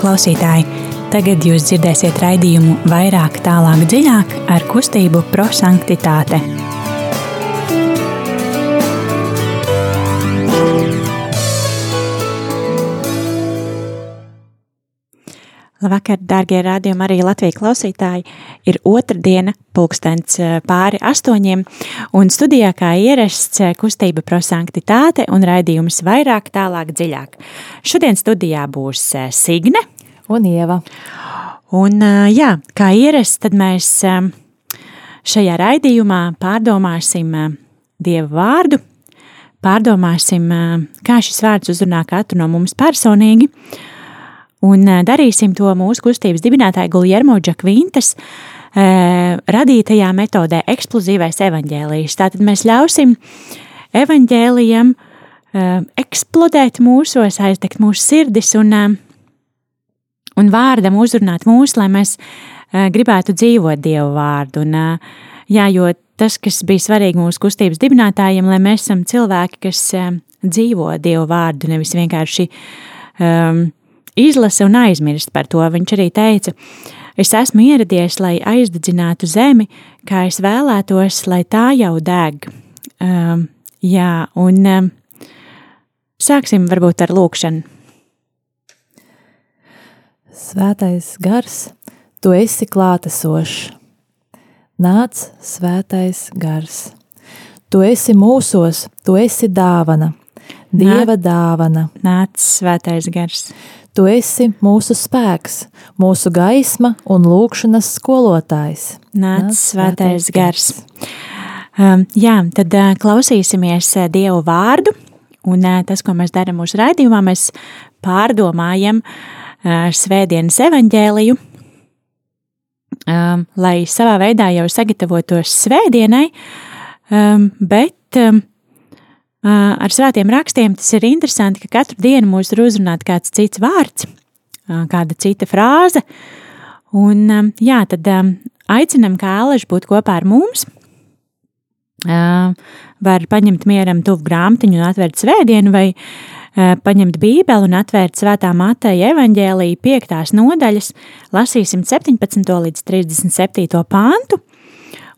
klausītāji! Tagad jūs dzirdēsiet raidījumu vairāk, tālāk, dziļāk ar kustību prosanktitāte. Labvakar, darbie rādījumi, arī Latvijas klausītāji. Ir otrdiena, pulkstenis eh, pāri astoņiem, un studijā kā ierasts eh, kustība prosanktitāte un raidījums vairāk, tālāk, dziļāk. Šodien studijā būs eh, Signe un Ieva. Un, jā, kā ierasts, tad mēs šajā raidījumā pārdomāsim Dieva vārdu, pārdomāsim, kā šis vārds uzrunā katru no mums personīgi, Un darīsim to mūsu kustības dibinātāja Guljermo Džakvintas radītajā metodē eksplozīvais evaņģēlijs. Tātad mēs ļausim evaņģēlijam eksplodēt mūsos, aizdegt mūsu sirdis un, un vārdam uzrunāt mūs, lai mēs gribētu dzīvot Dievu vārdu. Un, jā, jo tas, kas bija svarīgi mūsu kustības dibinātājiem, lai mēs esam cilvēki, kas dzīvo Dievu vārdu, nevis vienkārši um, izlasa un aizmirst par to. Viņš arī teica, es esmu ieradies, lai aizdedzinātu zemi, kā es vēlētos, lai tā jau deg. Um, jā, un um, sāksim varbūt ar lūkšanu. Svētais gars, tu esi klātesošs. Nāc, svētais gars. Tu esi mūsos, tu esi dāvana, Dieva Nāc, dāvana. Nāc, svētais gars. Tu esi mūsu spēks, mūsu gaisma un lūkšanas skolotājs. Nāc, svētais gars. Um, jā, tad uh, klausīsimies uh, Dievu vārdu, un uh, tas, ko mēs darām mūsu raidījumā, mēs pārdomājam uh, svētdienas evaņģēliju, um, lai savā veidā jau sagatavotos svētdienai, um, bet um, ar svētiem rakstiem tas ir interesanti, ka katru dienu mūs ir uzrunāts kāds cits vārds, kāda cita frāze. Un, jā, tad aicinam Kālešu būt kopā ar mums. Var paņemt mieram tuvu grāmatiņu un atvērt svētdienu, vai paņemt bībeli un atvērt svētā Mateja evaņģēlīja piektās nodaļas, lasīsim 17. līdz 37. pāntu.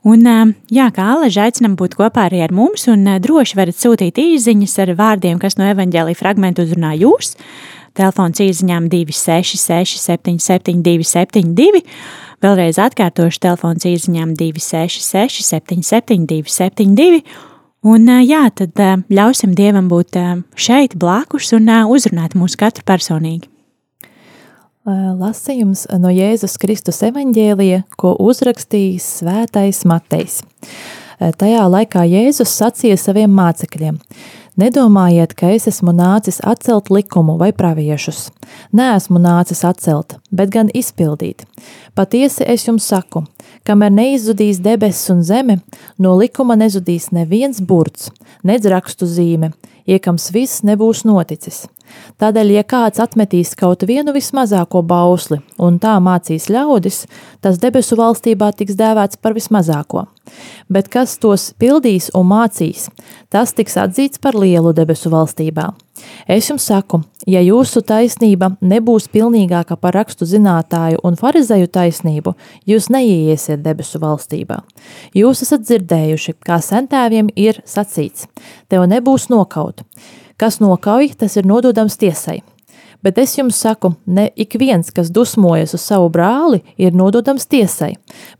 Un, jā, kā Aleģa aicinam būt kopā arī ar mums, un droši varat sūtīt īsiņas ar vārdiem, kas no evaņģēlīja fragmentu uzrunā jūs. Telefons īsiņām 266, 772, 72. Vēlreiz atkārtošu telefons īsiņām 266, 772, 72. Un, jā, tad ļausim Dievam būt šeit blakus un uzrunāt mūs katru personīgi. Lasījums no Jēzus Kristus evaņģēlija, ko uzrakstījis svētais Matejs. Tajā laikā Jēzus sacīja saviem mācekļiem: Nedomājiet, ka es esmu nācis atcelt likumu vai praviešus. Nē, esmu nācis atcelt, bet gan izpildīt. Patiesi es jums saku, kamēr neizzudīs debesis un zeme, no likuma nezudīs neviens burts, nedz rakstu zīme, iekams viss nebūs noticis. Tādēļ, ja kāds atmetīs kaut vienu vismazāko bausli un tā mācīs ļaudis, tas debesu valstībā tiks dēvēts par vismazāko. Bet kas tos pildīs un mācīs, tas tiks atzīts par lielu debesu valstībā. Es jums saku, ja jūsu taisnība nebūs pilnīgāka par rakstu zinātāju un farizēju taisnību, jūs neieiesiet debesu valstībā. Jūs esat dzirdējuši, kā sentēviem ir sacīts: Tev nebūs nokaut. Kas nokauj, tas ir nododams tiesai. Bet es jums saku, ne ik viens, kas dusmojas uz savu brāli, ir nododams tiesai,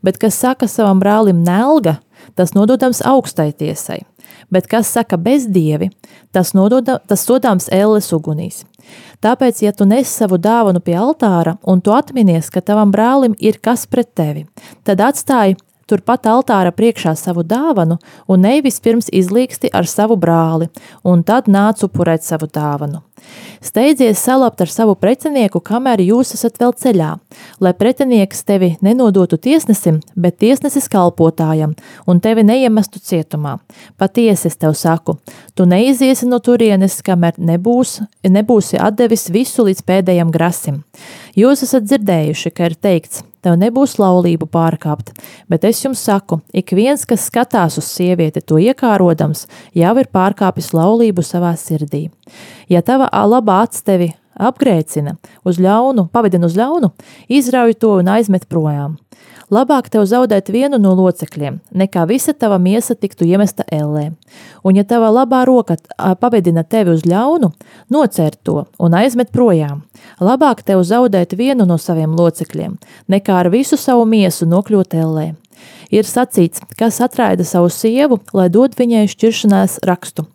bet kas saka savam brālim nelga, tas nododams augstai tiesai. Bet kas saka bezdievi, tas, nododa, tas sodāms ēles ugunīs. Tāpēc, ja tu nes savu dāvanu pie altāra un tu atminies, ka tavam brālim ir kas pret tevi, tad atstāji turpat altāra priekšā savu dāvanu un nevis pirms izlīksti ar savu brāli, un tad nāc upurēt savu dāvanu. Steidzies salabt ar savu pretinieku, kamēr jūs esat vēl ceļā, lai pretinieks tevi nenodotu tiesnesim, bet tiesnesis kalpotājam, un tevi neiemestu cietumā. Patiesi es tev saku, tu neiziesi no turienes, kamēr nebūs, nebūsi atdevis visu līdz pēdējam grasim. Jūs esat dzirdējuši, ka ir teikts, tev nebūs laulību pārkāpt, bet es jums saku, ik viens, kas skatās uz sievieti to iekārodams, jau ir pārkāpis laulību savā sirdī. Ja tava labā acs tevi apgrēcina, uz ļaunu, pavadina uz ļaunu, izrauj to un aizmet projām. Labāk tev zaudēt vienu no locekļiem, nekā visa tava miesa tiktu iemesta ellē. Un ja tava labā roka pavedina tevi uz ļaunu, nocer to un aizmet projām. Labāk tev zaudēt vienu no saviem locekļiem, nekā ar visu savu miesu nokļūt ellē. Ir sacīts, kas atraida savu sievu, lai dod viņai šķiršanās rakstu.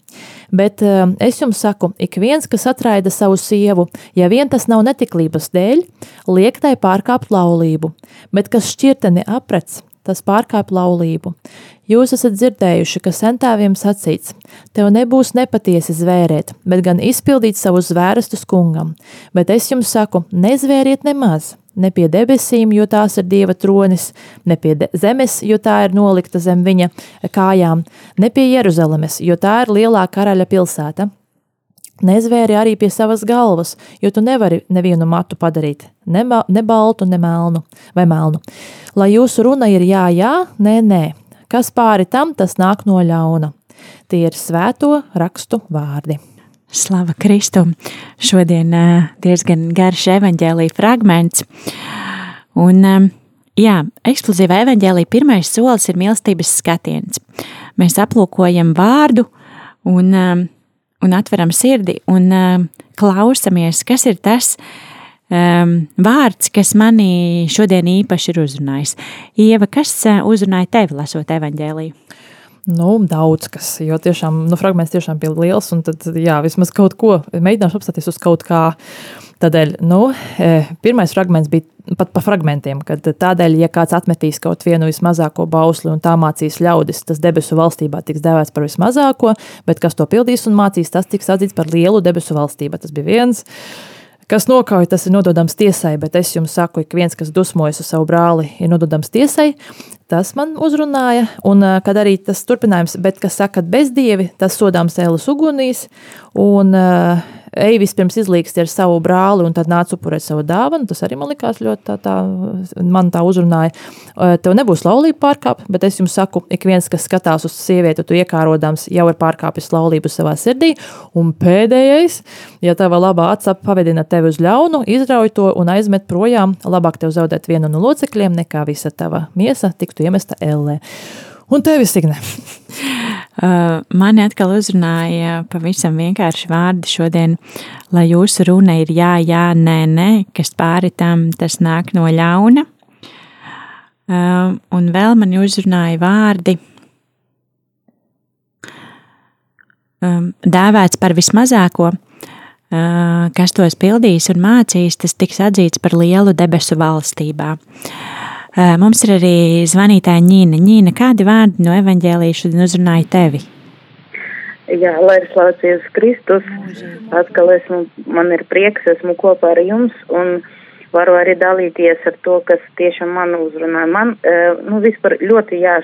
Bet uh, es jums saku, ik viens, kas atraida savu sievu, ja vien tas nav netiklības dēļ, liek tai pārkāpt laulību, bet kas šķirteni aprec, tas pārkāp laulību. Jūs esat dzirdējuši, ka sentāviem sacīts, tev nebūs nepatiesi zvērēt, bet gan izpildīt savus zvērestus kungam, bet es jums saku, nezvēriet nemaz, ne pie debesīm, jo tās ir Dieva tronis, ne pie zemes, jo tā ir nolikta zem viņa kājām, ne pie Jeruzalemes, jo tā ir lielā karaļa pilsēta. Nezvēri arī pie savas galvas, jo tu nevari nevienu matu padarīt, ne, ne baltu, ne melnu vai melnu. Lai jūsu runa ir jā, jā, nē, nē, kas pāri tam, tas nāk no ļauna. Tie ir svēto rakstu vārdi. Slava Kristum! Šodien diezgan garš evaņģēlīja fragments. Un, jā, eksplozīva evaņģēlīja pirmais solis ir mīlestības skatiens. Mēs aplūkojam vārdu un, un atveram sirdi un klausamies, kas ir tas, vārds, kas manī šodien īpaši ir uzrunājis. Ieva, kas uzrunāja tevi lasot evaņģēlīju? Nu, daudz kas, jo tiešām, nu, fragments tiešām bija liels, un tad, jā, vismaz kaut ko mēģināšu apstāties uz kaut kā. Tādēļ, nu, e, pirmais fragments bija pat pa fragmentiem, kad tādēļ, ja kāds atmetīs kaut vienu vismazāko bausli un tā mācīs ļaudis, tas debesu valstībā tiks dēvēts par vismazāko, bet kas to pildīs un mācīs, tas tiks atzīts par lielu debesu valstībā. Tas bija viens. Kas nokauj, tas ir nododams tiesai, bet es jums saku, ik viens, kas dusmojas uz savu brāli, ir nododams tiesai. Tas man uzrunāja, un kad arī tas turpinājums, bet kas saka, ka bezdievi, tas sodāms ēlas ugunīs, un uh, ej vispirms izlīgsti ar savu brāli un tad nāc upurēt savu dāvanu. Tas arī man likās ļoti tā, tā man tā uzrunāja. Tev nebūs laulība pārkāpt, bet es jums saku, ik viens, kas skatās uz sievieti, tu iekārodams, jau ir pārkāpis laulību savā sirdī. Un pēdējais, ja tava labā atsap pavedina tevi uz ļaunu, izrauj to un aizmet projām, labāk tev zaudēt vienu no locekļiem, nekā visa tava miesa tiktu iemesta ellē. Un tevis, Signe? Uh, mani atkal uzrunāja pavisam vienkārši vārdi šodien, lai jūsu runa ir jā, jā, nē, nē, kas pāri tam tas nāk no ļauna. Uh, un vēl man uzrunāja vārdi, um, dēvēts par vismazāko, uh, kas tos pildīs un mācīs, tas tiks atzīts par lielu debesu valstībā. Uh, mums ir arī zvanītāja Ņīna. Ņīna, kādi vārdi no evaņģēlīša šodien uzrunāja tevi? Jā, lai ir Jēzus Kristus. Atkal esmu, man ir prieks, esmu kopā ar jums un varu arī dalīties ar to, kas tiešām man uzrunāja. Man, eh, nu, vispār ļoti, jā,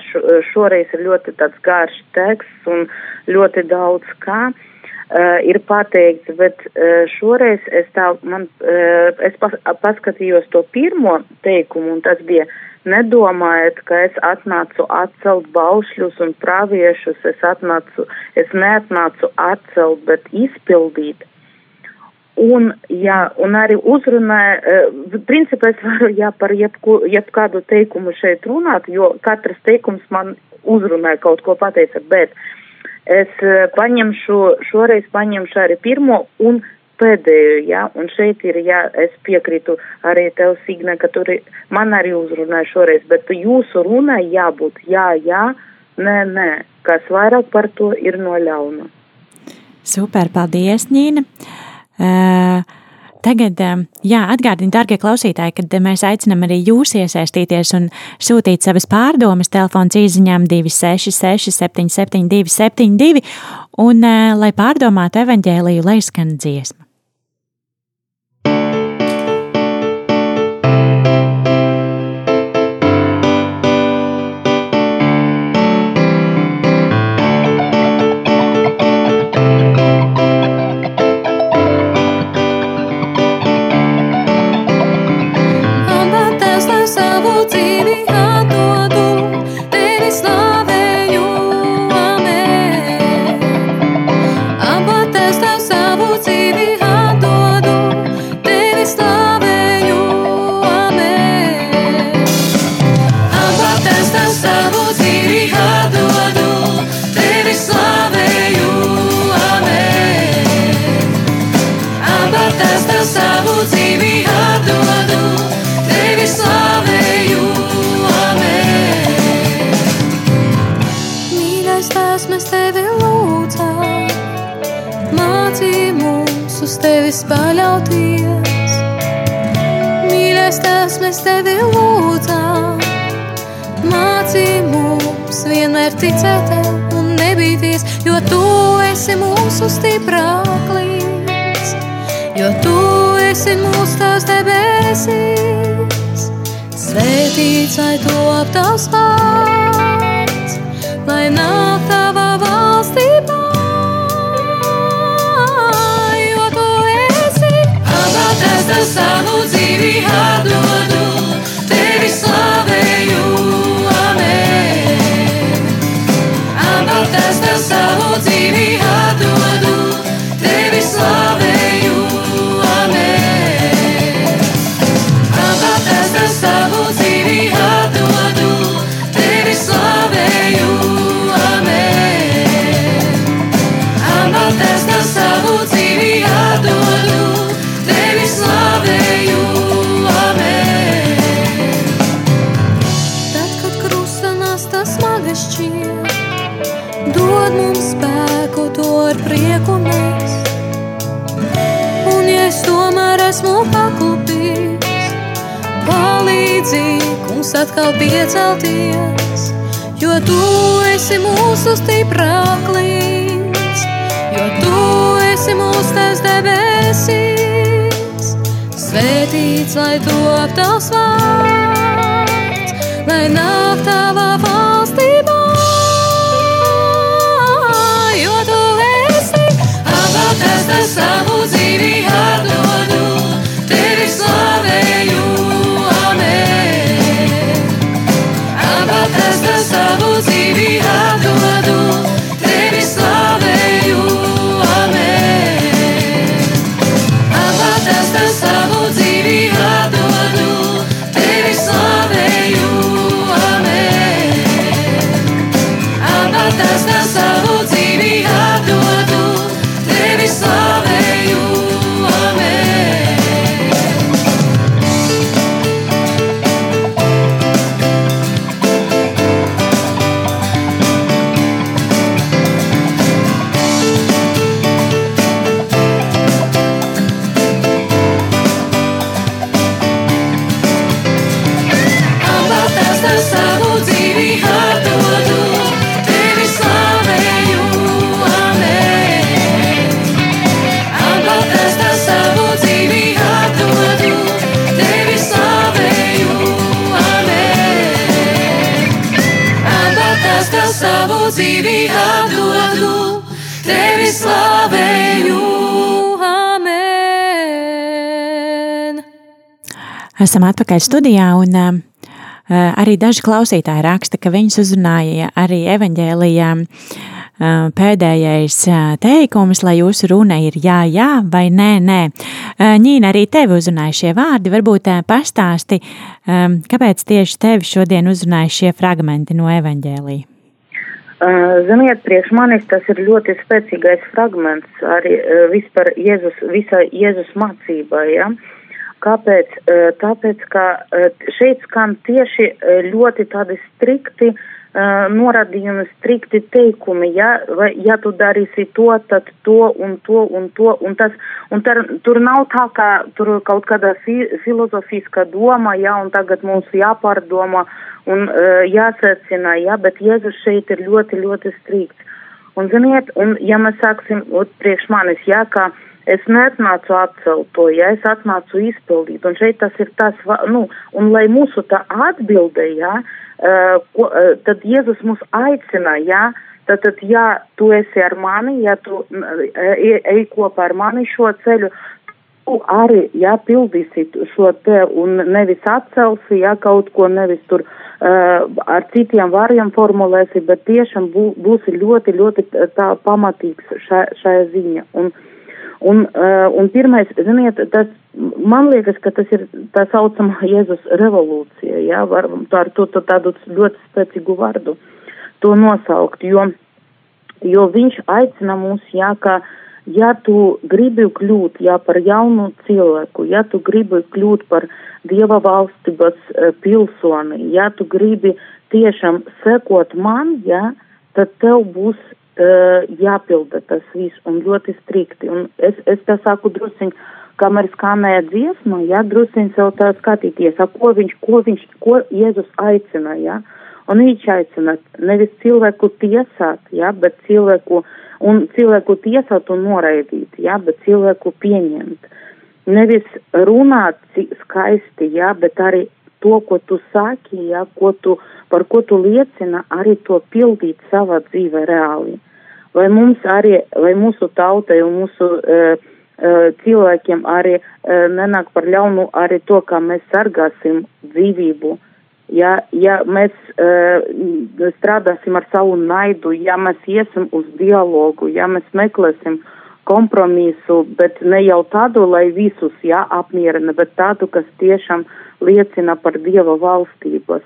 šoreiz ir ļoti tāds garš teksts un ļoti daudz kā. Uh, uh, ir pateikts, bet uh, šoreiz es tā, man, uh, es pas, paskatījos to pirmo teikumu, un tas bija nedomājiet, ka es atnācu atcelt baušļus un praviešus, es atnācu, es neatnācu atcelt, bet izpildīt. Un, jā, un arī uzrunāja, principā es varu, jā, par jebku, jebkādu teikumu šeit runāt, jo katrs teikums man uzrunāja kaut ko pateica, bet uh, Es eh, paņemšu, šoreiz paņemšu arī pirmo un pēdējo, jā, un šeit ir, jā, es piekrītu arī tev, Signe, ka tur man arī uzrunāja šoreiz, bet jūsu runai jābūt jā, jā, nē, nē, kas vairāk par to ir no ļauna. Super, paldies, Nīna. Uh, Tagad, um, jā, atgādini, darbie klausītāji, kad mēs aicinām arī jūs iesaistīties un sūtīt savas pārdomas telefons īsiņām 266, 772, 72, un uh, lai pārdomātu evaņģēliju, lai skan dziesma. uz tevis paļauties. Mīļais, mēs tevi lūdzām, mācī mums vienmēr ticēt un nebīties, jo tu esi mūsu stiprāklis, jo tu esi mūsu tās debesīs. Svētīts, lai to aptaustās, lai nāk. Savu dzīvi atdodu, smaga šķiet, dod mums spēku to ar prieku nes. Un ja es tomēr esmu paklupījis, palīdzi mums atkal piecelties, jo tu esi mūsu stiprāklīgs, jo tu esi mūsu tas debesīs. Svētīts, lai to tavs vārds, lai nāk sabe Esam atpakaļ studijā, un uh, arī daži klausītāji raksta, ka viņus uzrunāja arī evaņģēlijā uh, pēdējais uh, teikums, lai jūsu runa ir jā, jā vai nē, nē. Uh, Ņīna, arī tevi uzrunāja šie vārdi. Varbūt uh, pastāsti, um, kāpēc tieši tevi šodien uzrunāja šie fragmenti no evaņģēlija. Uh, Ziniet, priekš manis tas ir ļoti spēcīgais fragments arī uh, vispār Jēzus, visai Jēzus mācībai, ja? Kāpēc? Uh, Tāpēc, ka uh, šeit skan tieši uh, ļoti tādi strikti uh, norādījumi, strikti teikumi, ja, vai, ja tu darīsi to, tad to un to un to, un tas, un tar, tur nav tā, ka tur kaut kāda fi, filozofiska doma, ja, un tagad mums jāpārdomā un uh, jāsacina, ja, bet Jēzus šeit ir ļoti, ļoti strikts. Un, ziniet, un ja mēs sāksim, ot, priekš manis, ja, ka es neatnācu atcelt to, ja es atnācu izpildīt, un šeit tas ir tas, nu, un lai mūsu tā atbilde, ja, uh, ko, uh, tad Jēzus mūs aicina, ja, tad, tad, ja tu esi ar mani, ja tu uh, ej, ej kopā ar mani šo ceļu, tu arī, ja pildīsi šo te un nevis atcelsi, ja kaut ko nevis tur uh, ar citiem vārdiem formulēsi, bet tiešām bū, būsi ļoti, ļoti tā pamatīgs šajā ziņā. Un, un, uh, un pirmais, ziniet, tas, man liekas, ka tas ir tā saucama Jēzus revolūcija, ja, var, tā ar to, to tādu ļoti spēcīgu vārdu to nosaukt, jo, jo viņš aicina mūs, ja, ka, ja tu gribi kļūt, ja par jaunu cilvēku, ja tu gribi kļūt par Dieva valstības uh, pilsoni, ja tu gribi tiešām sekot man, ja, tad tev būs uh, jāpilda tas viss un ļoti strikti. Un es, es tā saku drusciņ kamēr skanēja dziesma, ja, drusciņš jau tā skatīties, a, ko viņš, ko viņš, ko Jēzus aicina, ja, un viņš aicina nevis cilvēku tiesāt, ja, bet cilvēku, un cilvēku tiesāt un noraidīt, ja, bet cilvēku pieņemt. Nevis runāt skaisti, ja, bet arī to, ko tu saki, ja, ko tu, par ko tu liecina, arī to pildīt savā dzīvē reāli. Vai mums arī, vai mūsu tautai un mūsu uh, uh, cilvēkiem arī uh, nenāk par ļaunu arī to, kā mēs sargāsim dzīvību. Ja, ja mēs uh, strādāsim ar savu naidu, ja mēs iesim uz dialogu, ja mēs meklēsim kompromisu, bet ne jau tādu, lai visus jā, apmierina, bet tādu, kas tiešām uh, liecina par Dieva valstības,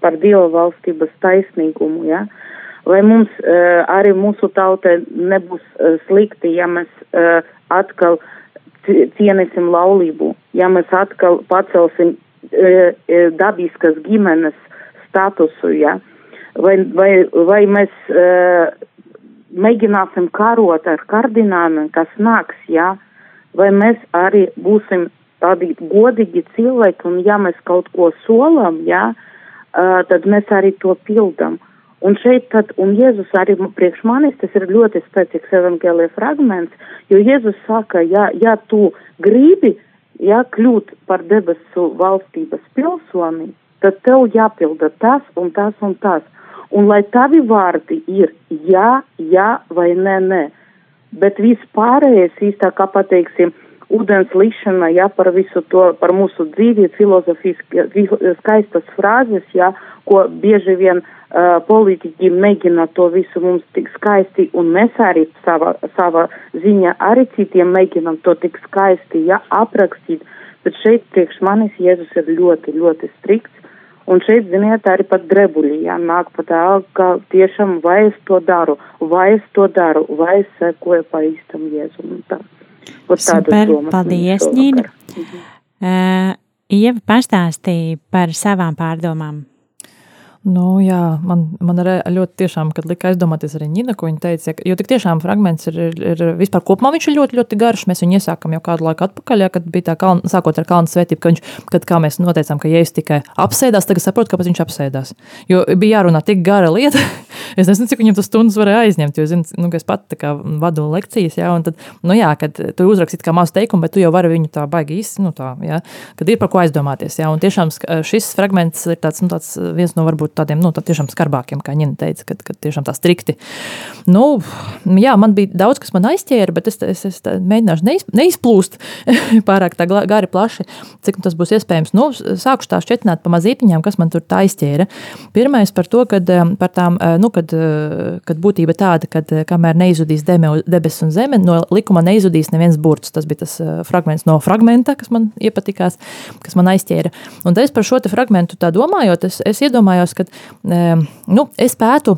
par Dieva valstības taisnīgumu, ja? Lai mums uh, arī mūsu tautai nebūs uh, slikti, ja mēs uh, atkal cienīsim laulību, ja mēs atkal pacelsim uh, dabiskas ģimenes statusu, ja? Vai, vai, vai mēs uh, mēģināsim karot ar kardināmiem, kas nāks, ja? Vai mēs arī būsim tādi godīgi cilvēki, un ja mēs kaut ko solam, uh, tad mēs arī to pildam. Un šeit tad, un Jēzus arī priekš manis, tas ir ļoti spēcīgs evaņģēlija fragments, jo Jēzus saka, ja, ja tu gribi, ja kļūt par debesu valstības pilsoni, tad tev jāpilda tas un tas un tas. Un lai tavi vārdi ir jā, jā vai nē, nē, bet vispārējais īstā, kā pateiksim, ūdens lišana, ja, par visu to, par mūsu dzīvi, filozofiski, skaistas frāzes, ja, ko bieži vien uh, politiķi mēģina to visu mums tik skaisti, un mēs arī sava, sava ziņa arī citiem mēģinam to tik skaisti, ja, aprakstīt, bet šeit priekš manis Jēzus ir ļoti, ļoti strikts, un šeit, ziniet, arī pat drebuļi, ja, nāk pat tā, ka tiešām vai es to daru, vai es to daru, vai es sekoju pa īstam Jēzum un tā. Super, paldies, Ņīna. Uh, Ieva pastāstīja par savām pārdomām Nu, jā, man, man ļoti tiešām, kad lika aizdomāties arī Nina, ko viņa teica, jo tik tiešām fragments ir, ir, ir vispār kopumā viņš ir ļoti, ļoti garš. Mēs viņu iesākam jau kādu laiku atpakaļ, jā, kad bija tā kalna, sākot ar kalnu svētību, ka viņš, kad kā mēs noteicām, ka Jēzus tikai apsēdās, tagad saprotu, kāpēc viņš apsēdās. Jo bija jārunā tik gara lieta, es nezinu, cik viņam tas stundas varēja aizņemt, jo, zinu, nu, es pat tā kā vadu lekcijas, jā, un tad, nu jā, kad tu uzrakstīt kā mazu teikumu, bet tu jau vari viņu tā baigi īsti, nu tā, jā, kad ir par ko aizdomāties, jā, un tiešām šis fragments ir tāds, nu, tāds viens no varbūt tādiem nu, tā tiešām skarbākiem, kā Nina teica, kad, kad tiešām tā strikti. Nu, jā, man bija daudz, kas man aizķēra, bet es, es, es mēģināšu neiz, neizplūst pārāk tā gari plaši, cik tas būs iespējams. Nu, sākušu tā šķietināt pa mazītiņām, kas man tur tā aizķēra. Pirmais par to, kad, par tām, nu, kad, kad būtība tāda, kad kamēr neizudīs debesis un zeme, no likuma neizudīs neviens burts. Tas bija tas fragments no fragmenta, kas man iepatikās, kas man aizķēra. Un es par šo fragmentu tā domājot, es, es iedomājos, ka nu, es pētu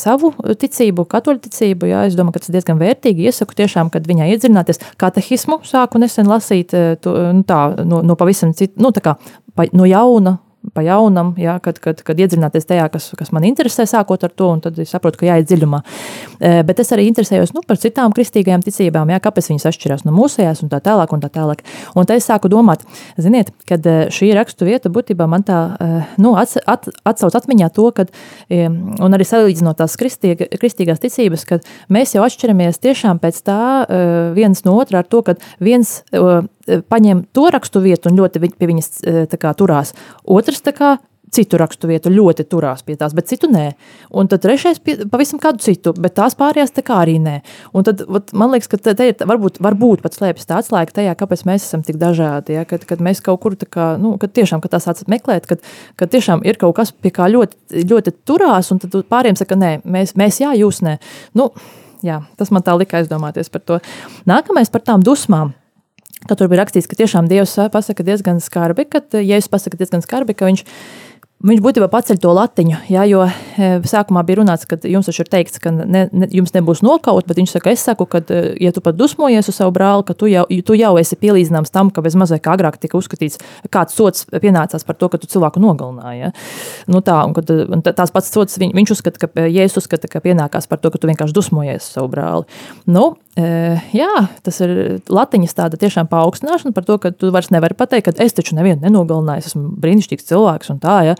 savu ticību, katoļu ticību. Jā, es domāju, ka tas ir diezgan vērtīgi. Iesaku tiešām, kad viņai iedzināties katehismu, sāku nesen lasīt to, nu, tā, no, no pavisam citu, nu, tā kā no jauna pa jaunam, jā, kad, kad, kad iedzināties tajā, kas, kas man interesē, sākot ar to, un tad es saprotu, ka jāiet dziļumā. E, bet es arī interesējos nu, par citām kristīgajām ticībām, jā, kāpēc viņas atšķirās no mūsējās, un tā tālāk. Un tā tālāk. Un tad es sāku domāt, ziniet, kad e, šī rakstu vieta būtībā man tā e, nu, at, at, atsauc atmiņā to, kad, un arī salīdzinot tās kristīga, kristīgās ticības, kad mēs jau atšķiramies tiešām pēc tā viens no otra ar to, ka viens paņem to rakstu vietu un ļoti pie viņas kā, turās. Otrs kā, citu rakstu vietu ļoti turās pie tās, bet citu nē. Un tad trešais pie, pavisam kādu citu, bet tās pārējās tā kā arī nē. Un tad vat, man liekas, ka te, te ir varbūt, varbūt pat slēpjas tā atslēga tajā, kāpēc mēs esam tik dažādi. Ja? Kad, kad mēs kaut kur tā kā, nu, kad tiešām, kad tās sācat meklēt, kad, kad tiešām ir kaut kas, pie kā ļoti, ļoti turās, un tad pāriem saka, nē, mēs, mēs jā, jūs nē. Nu, jā, tas man tā lika aizdomāties par to. Nākamais par tām dusmām. Ka tur bija rakstīts, ka tiešām Dievs pasaka diezgan skarbi, ka Jēzus pasaka diezgan skarbi, ka viņš Viņš būtībā paceļ to latiņu, jā, jo e, sākumā bija runāts, ka jums taču ir teikts, ka ne, ne, jums nebūs nokaut, bet viņš saka, es saku, ka, e, ja tu pat dusmojies uz savu brāli, ka tu jau, tu jau esi pielīdzināms tam, ka bez mazliet kā agrāk tika uzskatīts, kāds sots pienācās par to, ka tu cilvēku nogalināji. Ja? Nu tā, un, kad, un tās pats sots, viņ, viņš uzskata, ka Jēzus uzskata, ka pienākās par to, ka tu vienkārši dusmojies uz savu brāli. Nu, Jā, tas ir latiņas tāda tiešām paaugstināšana par to, ka tu vairs nevari pateikt, ka es taču nevienu nenogalināju, es esmu brīnišķīgs cilvēks un tā, ja,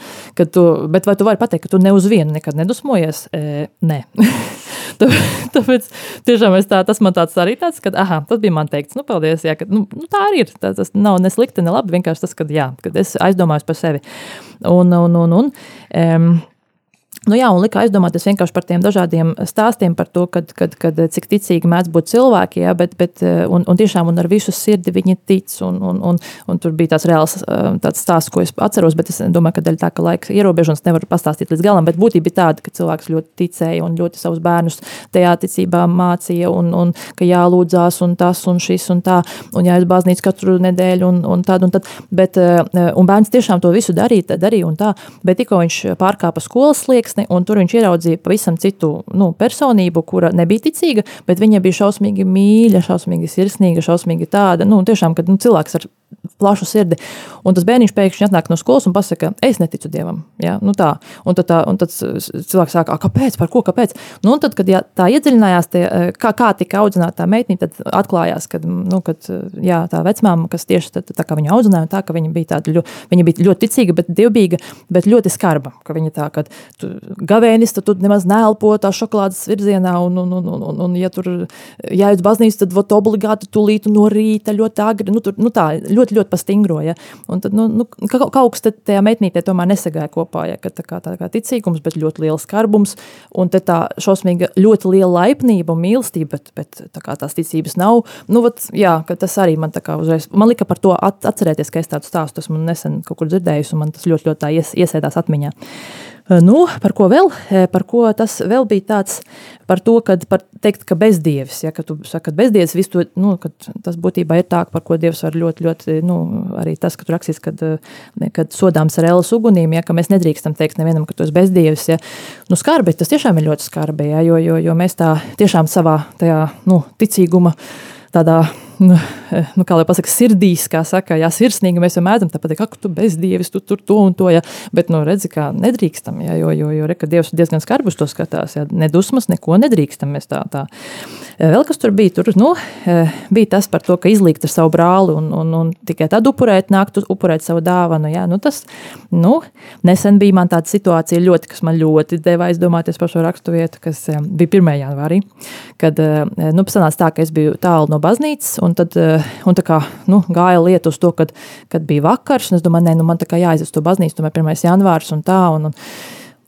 tu, bet vai tu vari pateikt, ka tu ne uz vienu nekad nedusmojies? E, nē. Tāpēc tiešām tā, tas man tāds arī tāds, ka, ah, tas bija man teikts, nu, paldies, jā, ka, nu, nu, tā arī ir. Tā, tas nav ne slikti, ne labi, vienkārši tas, ka, jā, kad es aizdomājos par sevi. Un, un, un, un, um, Nu jā, un lika aizdomāties vienkārši par tiem dažādiem stāstiem par to, kad, kad, kad, cik ticīgi mēdz būt cilvēki, jā, bet, bet un, un tiešām un ar visu sirdi viņi tic, un, un, un, un tur bija tāds reāls tāds stāsts, ko es atceros, bet es domāju, ka daļa tā, ka laika ierobežojums nevar pastāstīt līdz galam, bet būtība bija tāda, ka cilvēks ļoti ticēja un ļoti savus bērnus tajā ticībā mācīja, un, un ka jālūdzās, un tas, un šis, un tā, un jāiet baznīcu katru nedēļu, un, un tādu, un tad, bet, un bērns tiešām to visu darīja, darīja, un tā, bet tikko viņš pārkāpa skolas liekas, slieksni, un tur viņš ieraudzīja pavisam citu nu, personību, kura nebija ticīga, bet viņa bija šausmīgi mīļa, šausmīgi sirsnīga, šausmīgi tāda, nu, tiešām, kad nu, cilvēks ar plašu sirdi. Un tas bērniņš pēkšņi atnāk no skolas un pasaka, es neticu dievam. Ja? Nu tā. Un tad, tā, un tad cilvēks saka, kāpēc, par ko, kāpēc? Nu, tad, kad jā, tā iedziļinājās, tie, kā, kā tika audzināta tā meitene, tad atklājās, ka nu, kad, jā, tā vecmāma, kas tieši tā, tā kā viņu audzināja, tā, ka viņa bija, tāda, ļo, viņa bija ļoti ticīga, bet dievbijīga, bet ļoti skarba. Ka viņa tā, kad tu gavēnis, tad tu nemaz neelpo tā šokolādes virzienā, un, un, un, un, un, un ja tur jāiet uz baznīcu, tad vot obligāti tūlīt no rīta ļoti agri, nu, tur, nu tā, ļoti, ļoti pastingroja. Un tad, nu, nu, kaut kas tajā meitnītē tomēr nesagāja kopā, ja, ka tā kā, tā kā ticīgums, bet ļoti liels skarbums, un tā šausmīga ļoti liela laipnība un mīlestība, bet, bet tā kā tās ticības nav, nu, vat, jā, tas arī man tā kā uzreiz, man lika par to at, atcerēties, ka es tādu stāstu esmu nesen kaut kur dzirdējusi, un man tas ļoti, ļoti ies, iesēdās atmiņā. Nu, par ko vēl? Par ko tas vēl bija tāds, par to, kad par teikt, ka bezdievis, ja, ka tu saki, ka bezdievis visu to, nu, kad tas būtībā ir tā, par ko Dievs var ļoti, ļoti, nu, arī tas, ka tu rakstīs, kad, kad sodāms ar elas ugunīm, ja, ka mēs nedrīkstam teikt nevienam, ka tu esi bezdievis, ja, nu, skarbi, tas tiešām ir ļoti skarbi, ja, jo, jo, jo mēs tā tiešām savā tajā, nu, ticīguma tādā nu, nu, kā lai pasaka, sirdīs, kā saka, jā, sirsnīgi mēs jau mēdzam, tāpat, ka tu bezdievis, tu tur to un to, ja, bet, nu, redzi, kā nedrīkstam, ja, jo, jo, jo, re, ka Dievs diezgan skarbus to skatās, ja, nedusmas, neko nedrīkstam mēs tā, tā. Vēl kas tur bija, tur, nu, bija tas par to, ka izlīgt ar savu brāli un, un, un tikai tad upurēt, nākt upurēt savu dāvanu, jā, nu, tas, nu, nesen bija man tāda situācija ļoti, kas man ļoti deva aizdomāties par šo rakstu vietu, kas bija 1. janvārī, kad, nu, sanāca tā, ka es biju tālu no baznīcas, un tad eh, un kā, nu, gāja lieta uz to, kad, kad bija vakars. Es domāju, nē, nu, man tā kā jāaiziet uz to baznīcu, tomēr 1. janvārs un tā. Un, un,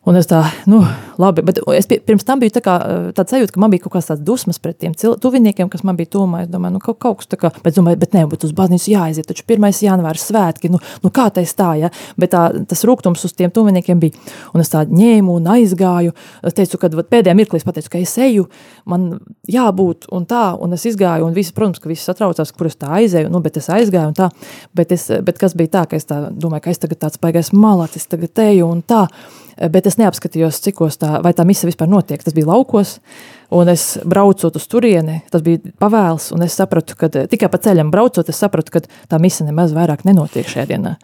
Un es tā, nu, labi, bet es pie, pirms tam biju tā kā, tāds sajūta, ka man bija kaut kāds tāds dusmas pret tiem tuviniekiem, kas man bija tūmā. Es domāju, nu, kaut, kaut kas tā kā, bet, domāju, bet nē, bet uz baznīcu jāaiziet, taču 1. janvārs svētki, nu, nu kā tā tā, ja? Bet tā, tas rūgtums uz tiem tuviniekiem bija. Un es tā ņēmu un aizgāju. Es teicu, kad pēdējā mirklī es pateicu, ka es eju, man jābūt un tā, un es izgāju, un visi, protams, ka visi satraucās, kur es tā aizēju, nu, bet es aizgāju un tā. Bet, es, bet kas bija tā, ka es tā domāju, ka es tagad tāds baigais malacis, tagad eju un tā. Bet es neapskatījos, cikos tā, vai tā mise vispār notiek. Tas bija laukos, un es braucot uz turieni, tas bija pavēls, un es sapratu, ka tikai pa ceļam braucot, es sapratu, ka tā mise nemaz vairāk nenotiek šajā dienā.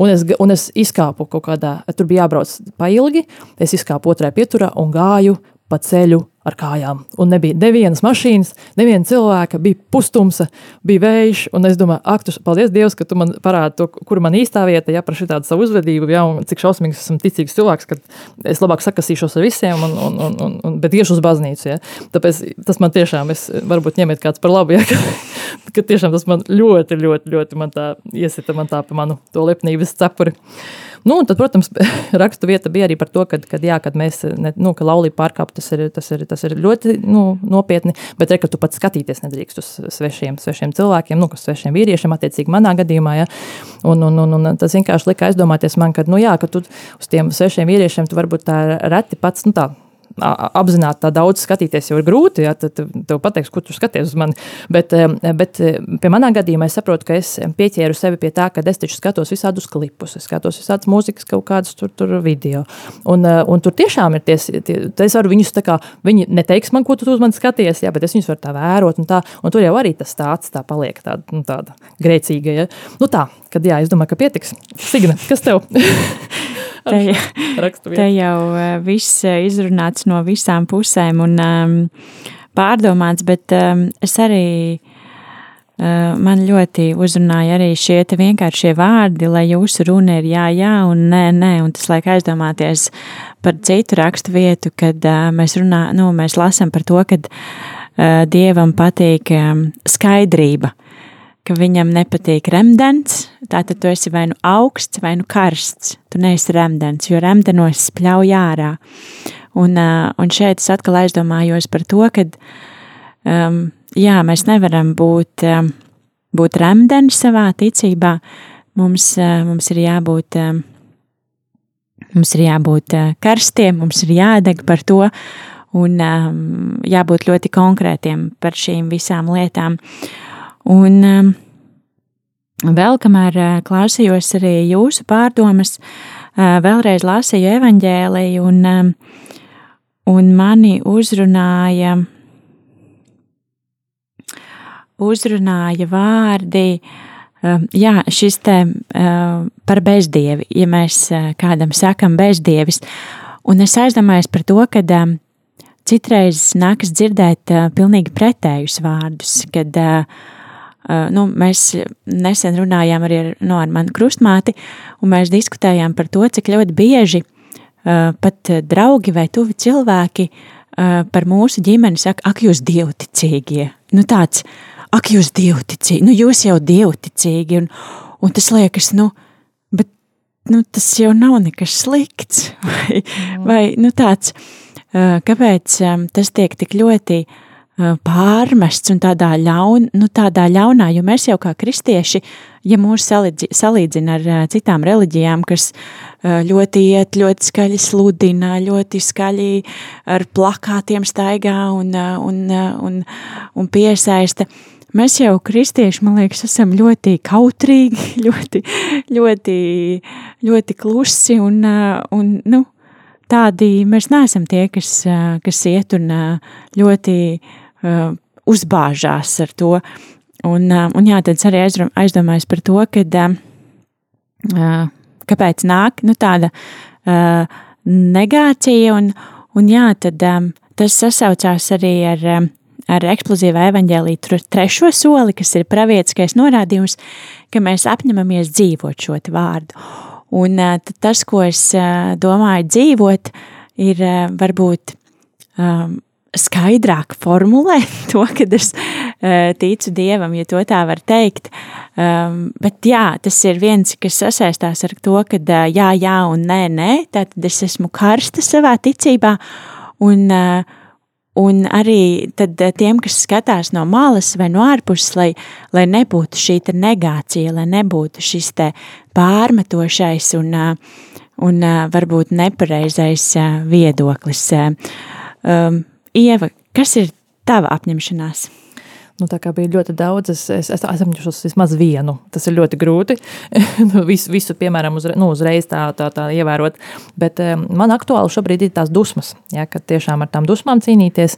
Un es, un es izkāpu kaut kādā, tur bija jābrauc pa ilgi, es izkāpu otrajā pieturā un gāju pa ceļu ar kājām. Un nebija nevienas mašīnas, neviena cilvēka, bija pustumsa, bija vējš. Un es domāju, ak, tu, paldies Dievam, ka tu man parādi, to, kur man īstā vieta, ja par šādu savu uzvedību, ja, un cik šausmīgs esmu ticīgs cilvēks, ka es labāk sakasīšos ar visiem, un, un, un, un, un, bet iešu uz baznīcu. Ja. Tāpēc tas man tiešām, es varbūt ņemiet kāds par labu, ja, ka, ka tiešām tas man ļoti, ļoti, ļoti man tā iesita man tā pa manu to lepnības cepuri. Nu, tad, protams, rakstu vieta bija arī par to, kad, kad, jā, kad mēs, ne, nu, ka laulība pārkāpt, tas ir, tas ir, tas ir ļoti nu, nopietni, bet re, ka tu pats skatīties nedrīkst uz svešiem, svešiem cilvēkiem, nu, kas svešiem vīriešiem, attiecīgi manā gadījumā, ja, un, un, un, un tas vienkārši lika aizdomāties man, ka, nu, jā, ka tu uz tiem svešiem vīriešiem tu varbūt tā reti pats, nu, tā, apzināti tā daudz skatīties jau ir grūti, ja, tad tev pateiks, kur tu skaties uz mani. Bet, bet pie manā gadījumā es saprotu, ka es pieķēru sevi pie tā, ka es taču skatos visādus klipus, es skatos visādas mūzikas kaut kādus tur, tur video. Un, un tur tiešām ir ties, tie, es varu viņus tā kā, viņi neteiks man, ko tu uz mani skaties, ja, bet es viņus varu tā vērot un tā, un tur jau arī tas tāds tā paliek tāda, nu, tāda grēcīga, ja. Nu tā, kad jā, es domāju, ka pietiks. Signa, kas tev? te, te jau viss izrunāts no visām pusēm un um, pārdomāts, bet um, es arī uh, man ļoti uzrunāja arī šie vienkāršie vārdi, lai jūsu runa ir jā, jā un nē, nē, un tas liek aizdomāties par citu rakstu vietu, kad uh, mēs runā, nu, mēs lasam par to, kad uh, Dievam patīk um, skaidrība, ka viņam nepatīk remdens, tātad tu esi vai nu augsts, vai nu karsts. Tu neesi remdens, jo remdenos spļauj ārā. Un, uh, un šeit es atkal aizdomājos par to, ka um, jā, mēs nevaram būt, um, būt remdeni savā ticībā. Mums, uh, mums ir jābūt, um, mums ir jābūt uh, karstiem, mums ir jādeg par to un um, jābūt ļoti konkrētiem par šīm visām lietām. Un um, vēl kamēr uh, klausījos arī jūsu pārdomas, uh, vēlreiz lasīju evaņģēliju un, um, un mani uzrunāja, uzrunāja vārdi, um, jā, šis te par bezdievi, ja mēs uh, kādam sakam bezdievis, un es aizdomājos par to, ka citreiz nākas dzirdēt pilnīgi pretējus vārdus, kad nu, mēs nesen runājām arī ar, no, ar manu krustmāti, un mēs diskutējām par to, cik ļoti bieži uh, pat draugi vai tuvi cilvēki uh, par mūsu ģimeni saka, ak, jūs dievticīgie. Nu, tāds, ak, jūs dievticīgi, nu, jūs jau dievticīgi, un, un tas liekas, nu, bet, nu, tas jau nav nekas slikts, vai, vai nu, tāds, kāpēc tas tiek tik ļoti pārmests un tādā, ļaun, nu, tādā ļaunā, jo mēs jau kā kristieši, ja mūs salīdzina ar citām reliģijām, kas ļoti iet, ļoti skaļi sludina, ļoti skaļi ar plakātiem staigā un, un, un, un piesaista, mēs jau kristieši, man liekas, esam ļoti kautrīgi, ļoti, ļoti, ļoti klusi un, un nu, tādi mēs neesam tie, kas, kas iet un ļoti uzbāžās ar to. Un, uh, un jā, tad arī aizdomājas par to, kad, uh, kāpēc nāk nu, tāda uh, negācija, un, un jā, tad um, tas sasaucās arī ar, um, ar eksplozīvā evaņģēlīju trešo soli, kas ir pravietiskais norādījums, ka mēs apņemamies dzīvot šo vārdu. Un uh, tas, ko es uh, domāju dzīvot, ir uh, varbūt um, skaidrāk formulēt to, kad es uh, ticu Dievam, ja to tā var teikt. Um, bet jā, tas ir viens, kas sasaistās ar to, ka uh, jā, jā un nē, nē, tātad es esmu karsta savā ticībā, un, uh, un arī tad tiem, kas skatās no malas vai no ārpuses, lai, lai nebūtu šī negācija, lai nebūtu šis pārmetošais un, un varbūt nepareizais viedoklis. Um, Ieva, kas ir tava apņemšanās? Nu, tā kā bija ļoti daudz, es, es, es apņemšos vismaz vienu. Tas ir ļoti grūti. Nu, visu, visu, piemēram, uzre, nu, uzreiz tā, tā, tā ievērot. Bet um, man aktuāli šobrīd ir tās dusmas. Ja, kad tiešām ar tām dusmām cīnīties.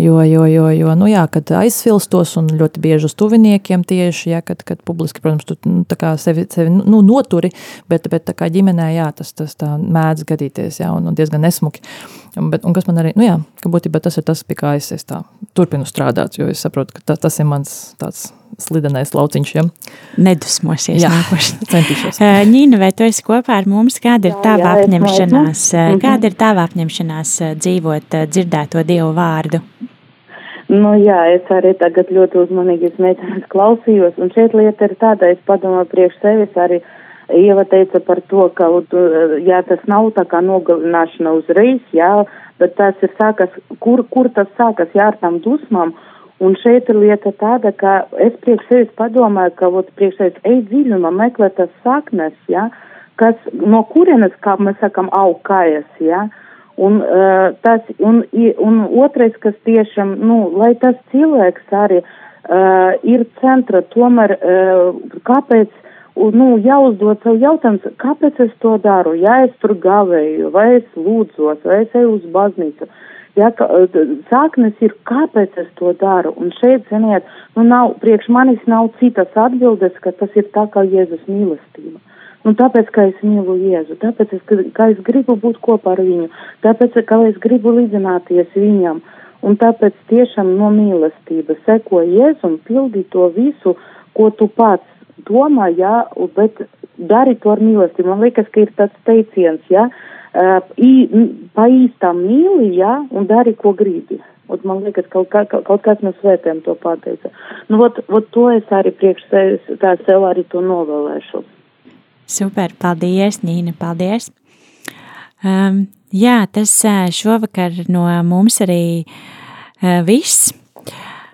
Jo, jo, jo, jo nu, jā, kad aizsvilstos un ļoti bieži uz tuviniekiem tieši, ja, kad, kad publiski, protams, tu nu, sevi, sevi nu, noturi, bet, bet kā ģimenē, jā, tas, tas tā mēdz gadīties ja, un, un diezgan nesmuki. Un, bet, un kas man arī, nu jā, ka būtībā tas ir tas, pie kā es, es tā turpinu strādāt, jo es saprotu, ka tā, tas ir mans tāds slidenais lauciņš. Ja? Nedusmosies jā, centīšos. Ņīna, vai tu esi kopā ar mums? Kāda ir tava jā, apņemšanās? Kāda ir tava apņemšanās dzīvot dzirdēto Dievu vārdu? Nu jā, es arī tagad ļoti uzmanīgi klausījos, un šeit lieta ir tāda, es padomāju priekš sevis arī, uh, Ieva teica par to, ka, jā, tas nav tā kā nogalināšana uzreiz, jā, bet tas ir sākas, kur, kur tas sākas, jā, ar tām dusmām. Un šeit ir lieta tāda, ka es priekš sevis padomāju, ka, ot, priekš sevis ej dziļumā, meklē tas saknes, jā, kas, no kurienes, kā mēs sakam, aug kājas, jā. Un, uh, tas, un, un otrais, kas tiešām, nu, lai tas cilvēks arī uh, ir centra, tomēr uh, kāpēc, nu, jāuzdod sev jautājums, kāpēc es to daru, ja es tur gavēju, vai es lūdzos, vai es eju uz baznīcu. Ja, ka, sāknes ir, kāpēc es to daru, un šeit, ziniet, nu nav, priekš manis nav citas atbildes, ka tas ir tā kā Jēzus mīlestība. Nu, tāpēc, ka es mīlu Jēzu, tāpēc, es, ka es gribu būt kopā ar viņu, tāpēc, ka es gribu līdzināties viņam, un tāpēc tiešām no mīlestības seko Jēzu un pildi to visu, ko tu pats domā, jā, bet dari to ar mīlestību. Man liekas, ka ir tāds teiciens, jā, pa īstām mīli, jā, un dari, ko gribi. Un man liekas, kaut, kā, kaut kāds no svētiem to pateica. Nu, ot, ot to es arī priekš sevis, tā sev arī to novēlēšu. Super, paldies, Nīna, paldies. Um, jā, tas šovakar no mums arī uh, viss.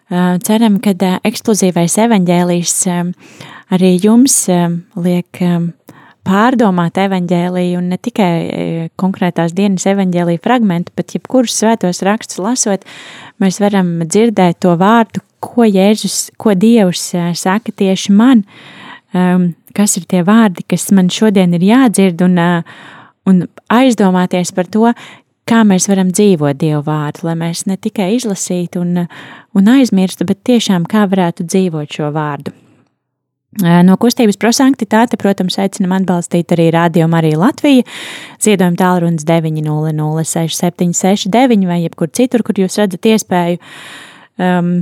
Uh, ceram, ka uh, ekskluzīvais evaņģēlijs uh, arī jums liek pārdomāt evaņģēliju un ne tikai konkrētās dienas evaņģēlija fragmentu, bet jebkurus svētos rakstus lasot, mēs varam dzirdēt to vārdu, ko Jēzus, ko Dievs saka tieši man. Um, kas ir tie vārdi, kas man šodien ir jādzird, un, un aizdomāties par to, kā mēs varam dzīvot Dievu vārdu, lai mēs ne tikai izlasītu un, un aizmirstu, bet tiešām kā varētu dzīvot šo vārdu. No kustības prosanktitāte, protams, aicinam atbalstīt arī Radio Marija Latvija, ziedojuma tālrunis 900 6769 vai jebkur citur, kur jūs redzat iespēju um,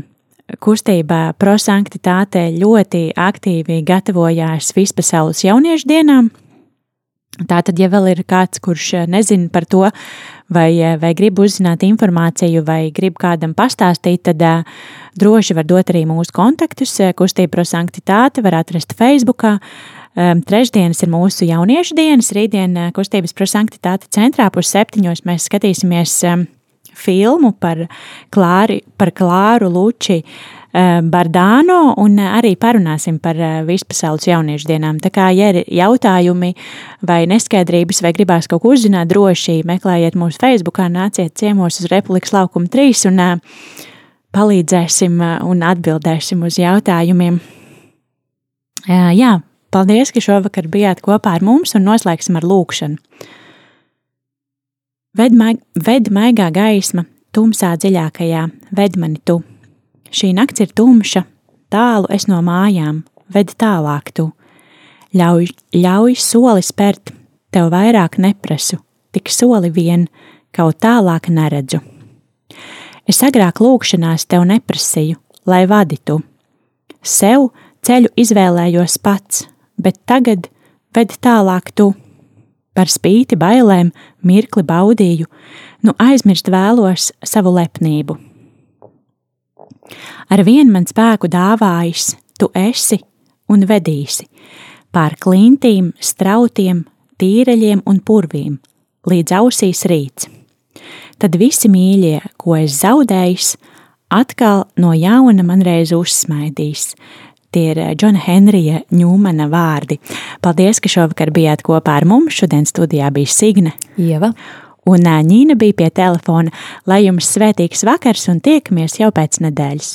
kustībā prosanktitāte ļoti aktīvi gatavojās vispasaules jauniešu dienām. Tātad, ja vēl ir kāds, kurš nezina par to, vai, vai grib uzzināt informāciju, vai grib kādam pastāstīt, tad uh, droši var dot arī mūsu kontaktus. Kustība prosanktitāte var atrast Facebookā. Um, trešdienas ir mūsu jauniešu dienas, rītdien kustības prosanktitāte centrā pus septiņos mēs skatīsimies um, filmu par, klāri, par Klāru Luči eh, Bardāno un arī parunāsim par eh, vispasaules jauniešu dienām. Tā kā, ja ir jautājumi vai neskaidrības vai gribās kaut ko uzzināt, droši meklējiet mūsu Facebookā, nāciet ciemos uz Republikas laukuma 3 un eh, palīdzēsim un atbildēsim uz jautājumiem. Jā, paldies, ka šovakar bijāt kopā ar mums un noslēgsim ar lūkšanu. Ved, maig, ved maigā gaisma, tumsā dziļākajā, ved mani tu. Šī nakts ir tumša, tālu es no mājām, ved tālāk tu. Ļauj, ļauj soli spērt, tev vairāk neprasu, tik soli vien, kaut tālāk neredzu. Es agrāk lūkšanās tev neprasīju, lai vaditu. Sev ceļu izvēlējos pats, bet tagad ved tālāk tu Par spīti bailēm mirkli baudīju, nu aizmirst vēlos savu lepnību. Ar vien man spēku dāvājis, tu esi un vedīsi pār klintīm, strautiem, tīreļiem un purvīm, līdz ausīs rīts. Tad visi mīļie, ko es zaudējis, atkal no jauna man reiz uzsmaidīs, Tie ir Džona Henrija Ņūmana vārdi. Paldies, ka šovakar bijāt kopā ar mums. Šodien studijā bija Signe. Ieva. Un Ņīna bija pie telefona. Lai jums svētīgs vakars un tiekamies jau pēc nedēļas.